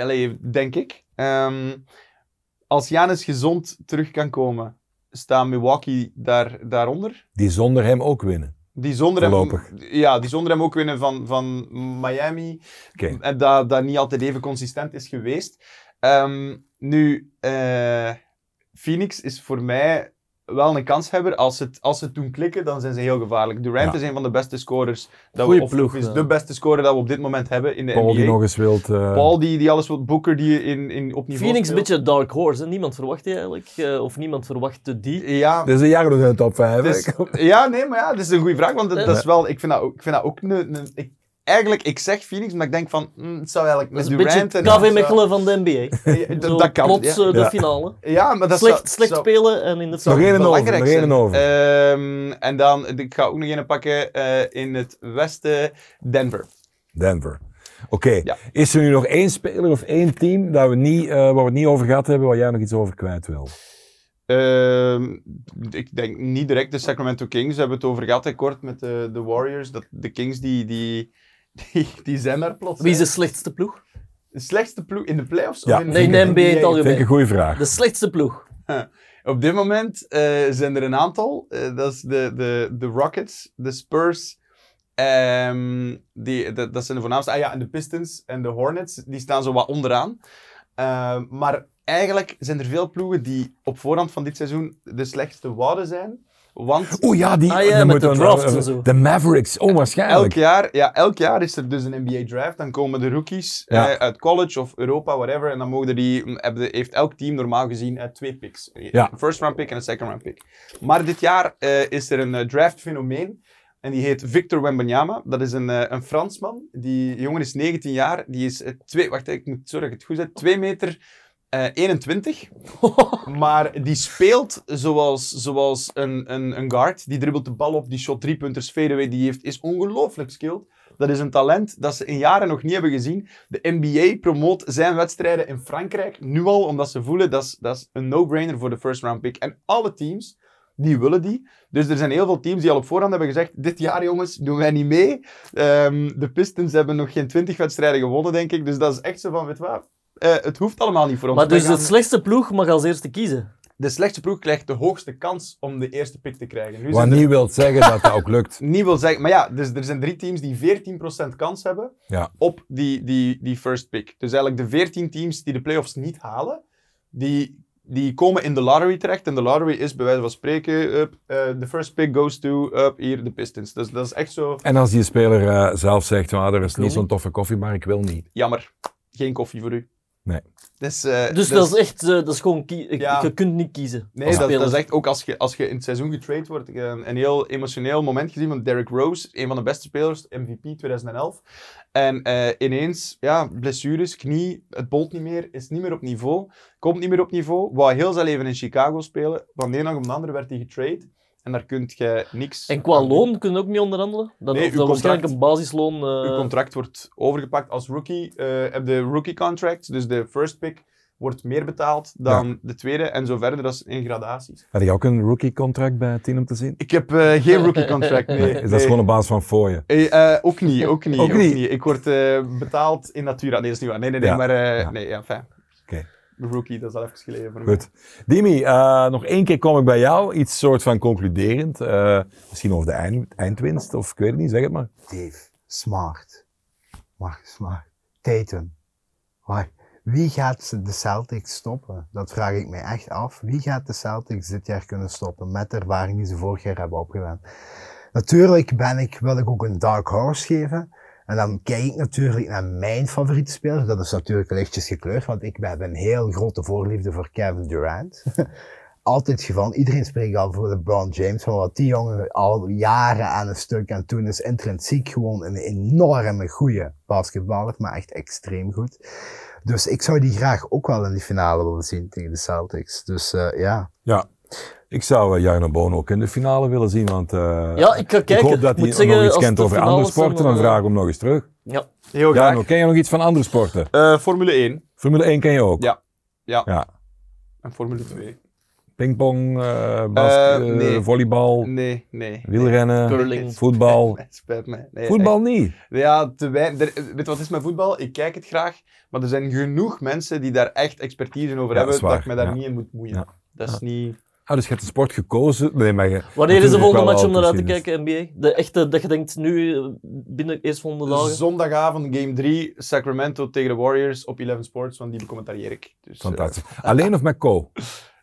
denk ik. Ehm, als Janis gezond terug kan komen, staat Milwaukee daar, daaronder. Die zonder hem ook winnen. Die zonder, hem, ja, die zonder hem ook winnen van, van Miami. En dat, dat niet altijd even consistent is geweest. Ehm, nu, eh, Phoenix is voor mij wel een kanshebber. Als ze het, als ze het doen klikken, dan zijn ze heel gevaarlijk. Durant Ja. is een van de beste scorers. Dat Goeie we, of, ploeg, of is ja. de beste scorer dat we op dit moment hebben in de Paul NBA. die nog eens wilt... eh, Paul die, die alles wil, Booker die in, in, op niveau Phoenix een beetje een dark horse. Hè? Niemand verwacht die eigenlijk. eh, of niemand verwachtte die. Ja, Dit is een jaar nog in de top 5. dus, ja, nee, maar ja, dat is een goede vraag, want dat, dat is wel, ik vind dat ook, ik vind dat ook een, een- ik, eigenlijk, ik zeg Phoenix, maar ik denk van, mm, het zou eigenlijk met een beetje Durant en... KV Mechelen van de NBA. Ja, dat, Zo dat kan, plots ja. eh, de Ja. finale. Ja, maar dat slecht zou, slecht zou- spelen en in de zou Nog één en over, belangrijk nog één zijn. en over. Ehm, en dan, ik ga ook nog een pakken eh, in het westen, Denver. Denver. Oké, Ja. is er nu nog één speler of één team dat we niet, eh, waar we het niet over gehad hebben, waar jij nog iets over kwijt wil? Ehm, ik denk niet direct de Sacramento Kings. We hebben het over gehad, hè, kort met de, de Warriors. Dat de Kings, die, die, die, die zijn daar plots. Wie is de slechtste ploeg? De slechtste ploeg in de playoffs? Ja. Of in Nee, in de NBA in het algemeen. Vind ik een goede vraag. De slechtste ploeg. Op dit moment eh, zijn er een aantal. Eh, dat is de, de, de Rockets, de Spurs. ehm, die, dat, dat zijn de voornaamste. Ah ja, en de Pistons en de Hornets. Die staan zo wat onderaan. Ehm, maar eigenlijk zijn er veel ploegen die op voorhand van dit seizoen de slechtste wouden zijn. Want Oeh ja, die, Ah ja, met de en zo. De Mavericks, oh waarschijnlijk. elk jaar, ja, elk jaar is er dus een NBA draft. Dan komen de rookies Ja. eh, uit college of Europa, whatever. En dan mogen die, mm, hebben, heeft elk team normaal gezien eh, twee picks. Ja. Een first round pick en een second round pick. Maar dit jaar eh, is er een eh, draft fenomeen. En die heet Victor Wembanyama. Dat is een, eh, een Fransman. Die jongen is 19 jaar. Die is eh, twee, wacht, ik moet zorgen dat ik het goed zeg. 2 meter Eh, 21. maar die speelt zoals, zoals een, een, een guard. Die dribbelt de bal op, die shot drie punters fadeaway die heeft, is ongelooflijk skilled. Dat is een talent dat ze in jaren nog niet hebben gezien. De NBA promoot zijn wedstrijden in Frankrijk nu al, omdat ze voelen dat is, dat is een no-brainer voor de first round pick. En alle teams, die willen die. Dus er zijn heel veel teams die al op voorhand hebben gezegd, dit jaar jongens, doen wij niet mee. Ehm, de Pistons hebben nog geen 20 wedstrijden gewonnen, denk ik. Dus dat is echt zo van, weet wat, eh, het hoeft allemaal niet voor ons. Maar dus gaan- de slechtste ploeg mag als eerste kiezen. de slechtste ploeg krijgt de hoogste kans om de eerste pick te krijgen. Nu Wat er- niet wil zeggen dat dat ook lukt. niet wil zeggen, maar ja, dus er zijn drie teams die 14% kans hebben Ja. op die, die, die first pick. Dus eigenlijk de 14 teams die de playoffs niet halen, die, die komen in de lottery terecht. En de lottery is bij wijze van spreken, up, eh, de first pick goes to, up, hier, de Pistons. Dus dat is echt zo, En als die speler eh, zelf zegt, "Ah, er is niet zo'n niet." toffe koffie, maar ik wil niet. jammer, geen koffie voor u. Nee. Dus, eh, Dus dat is echt, eh, dat is gewoon, Ja. je kunt niet kiezen. Nee, dat, is echt ook als je, als je in het seizoen getrade wordt. Ik heb een, een heel emotioneel moment gezien van Derrick Rose, een van de beste spelers, MVP 2011. En eh, ineens, ja, blessures, knie, het bolt niet meer, is niet meer op niveau, komt niet meer op niveau. Wou heel zijn leven in Chicago spelen. Van de ene dag op de andere werd hij getrade. En daar kun je niks. En qua aan doen. loon kun je ook niet onderhandelen? Dan, Nee, of dat waarschijnlijk contract- een basisloon... eh, Uw contract wordt overgepakt als rookie. eh heb de rookie contract, dus de first pick, wordt meer betaald dan de tweede. En zo verder, dat is in gradaties. Had je ook een rookie contract bij het team om te zien? Ik heb eh, geen rookie contract, nee. is dat nee. gewoon op basis van voor je? Eh, eh, ook niet, ook niet. Ook Ook niet? niet. Ik word eh, betaald in natura. Nee, dat is niet waar. Nee, nee, nee. Ja. Maar eh, Ja. nee, ja, fijn. Oké. Rookie, dat is al even geleden voor mij. Goed. Dimi, eh, nog één keer kom ik bij jou. Iets soort van concluderend. Eh, misschien over de eind, eindwinst, of ik weet het niet, zeg het maar. Dave, Smart, Marcus Smart, Tatum. Waar, wie gaat de Celtics stoppen? Dat vraag ik mij echt af. Wie gaat de Celtics dit jaar kunnen stoppen met de ervaring die ze vorig jaar hebben opgedaan? Natuurlijk ben ik, wil ik ook een dark horse geven. En dan kijk ik natuurlijk naar mijn favoriete speler. Dat is natuurlijk lichtjes gekleurd, want ik heb een heel grote voorliefde voor Kevin Durant. Altijd geval. Iedereen spreekt al voor LeBron James, van wat die jongen al jaren aan een stuk en toen is intrinsiek gewoon een enorme goede basketballer, maar echt extreem goed. Dus ik zou die graag ook wel in die finale willen zien tegen de Celtics. Dus eh, ja. Ja. Ik zou uh, Jarno Bono ook in de finale willen zien, want eh, Ja, ik ga kijken. ik hoop dat Moet hij zeggen, nog iets als kent over andere sporten, dan eh, vraag ik hem nog eens terug. Ja. Heel graag. Jarno, ken je nog iets van andere sporten? Eh, Formule 1 Formule 1 ken je ook? Ja. Ja. ja. en Formule 2. Pingpong, eh bas- Eh, eh, nee. volleybal, Nee, nee. wielrennen, Curling. voetbal. Nee, spijt mij. Nee, Voetbal niet. Ja, te weinig. Weet je wat is met voetbal? Ik kijk het graag, maar er zijn genoeg mensen die daar echt expertise in over Ja, hebben, dat dat ik me daar Ja. niet in moet moeien. Ja. Dat is niet... Ah, dus je hebt de sport gekozen. Nee, maar je, Wanneer is de volgende match om naar uit te geschiedenis. kijken, NBA? De echte, dat je denkt, nu, binnen eerst volgende dagen? Zondagavond, game 3, Sacramento tegen de Warriors op 11 Sports, want die becommentarieer ik. Dus, eh, Fantastisch. Alleen of met Co?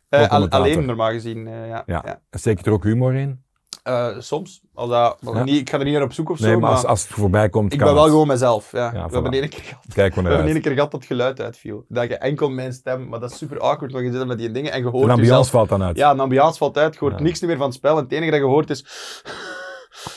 eh, al- alleen normaal gezien, eh, ja. Ja. ja. Steek je er ook humor in? Eh, soms. Als dat, als Ja. niet, ik ga er niet naar op zoek of Nee, zo, maar maar, als, als het voorbij komt, ik kan ben wel het. gewoon mezelf. Ja. Ja, we voilà. hebben één keer gehad. Kijk We hebben keer gehad dat geluid uitviel. Dat je enkel mijn stem, maar dat is super awkward, want je zit met die dingen en je De hoort ambiance jezelf. valt dan uit. Ja, de ambiance valt uit, je hoort Ja. niks meer van het spel en het enige dat je hoort is...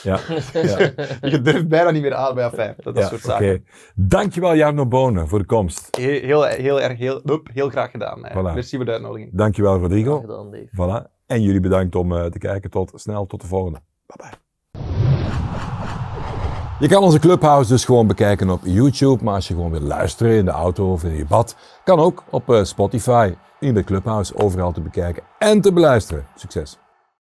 Ja. ja. je durft bijna niet meer aan bij fijn. Dat, dat Ja, soort Oké. zaken. Dankjewel Jarno Bonen voor de komst. Heel, heel, heel erg, heel, hup, heel graag gedaan. Voilà. Merci voor de uitnodiging. Dankjewel Rodrigo. Graag gedaan, Dave. Voilà. En jullie bedankt om eh, te kijken. Tot snel, tot de volgende. Bye bye. Je kan onze Clubhouse dus gewoon bekijken op YouTube, maar als je gewoon wil luisteren in de auto of in je bad, kan ook op eh, Spotify. In de Clubhouse overal te bekijken en te beluisteren. Succes!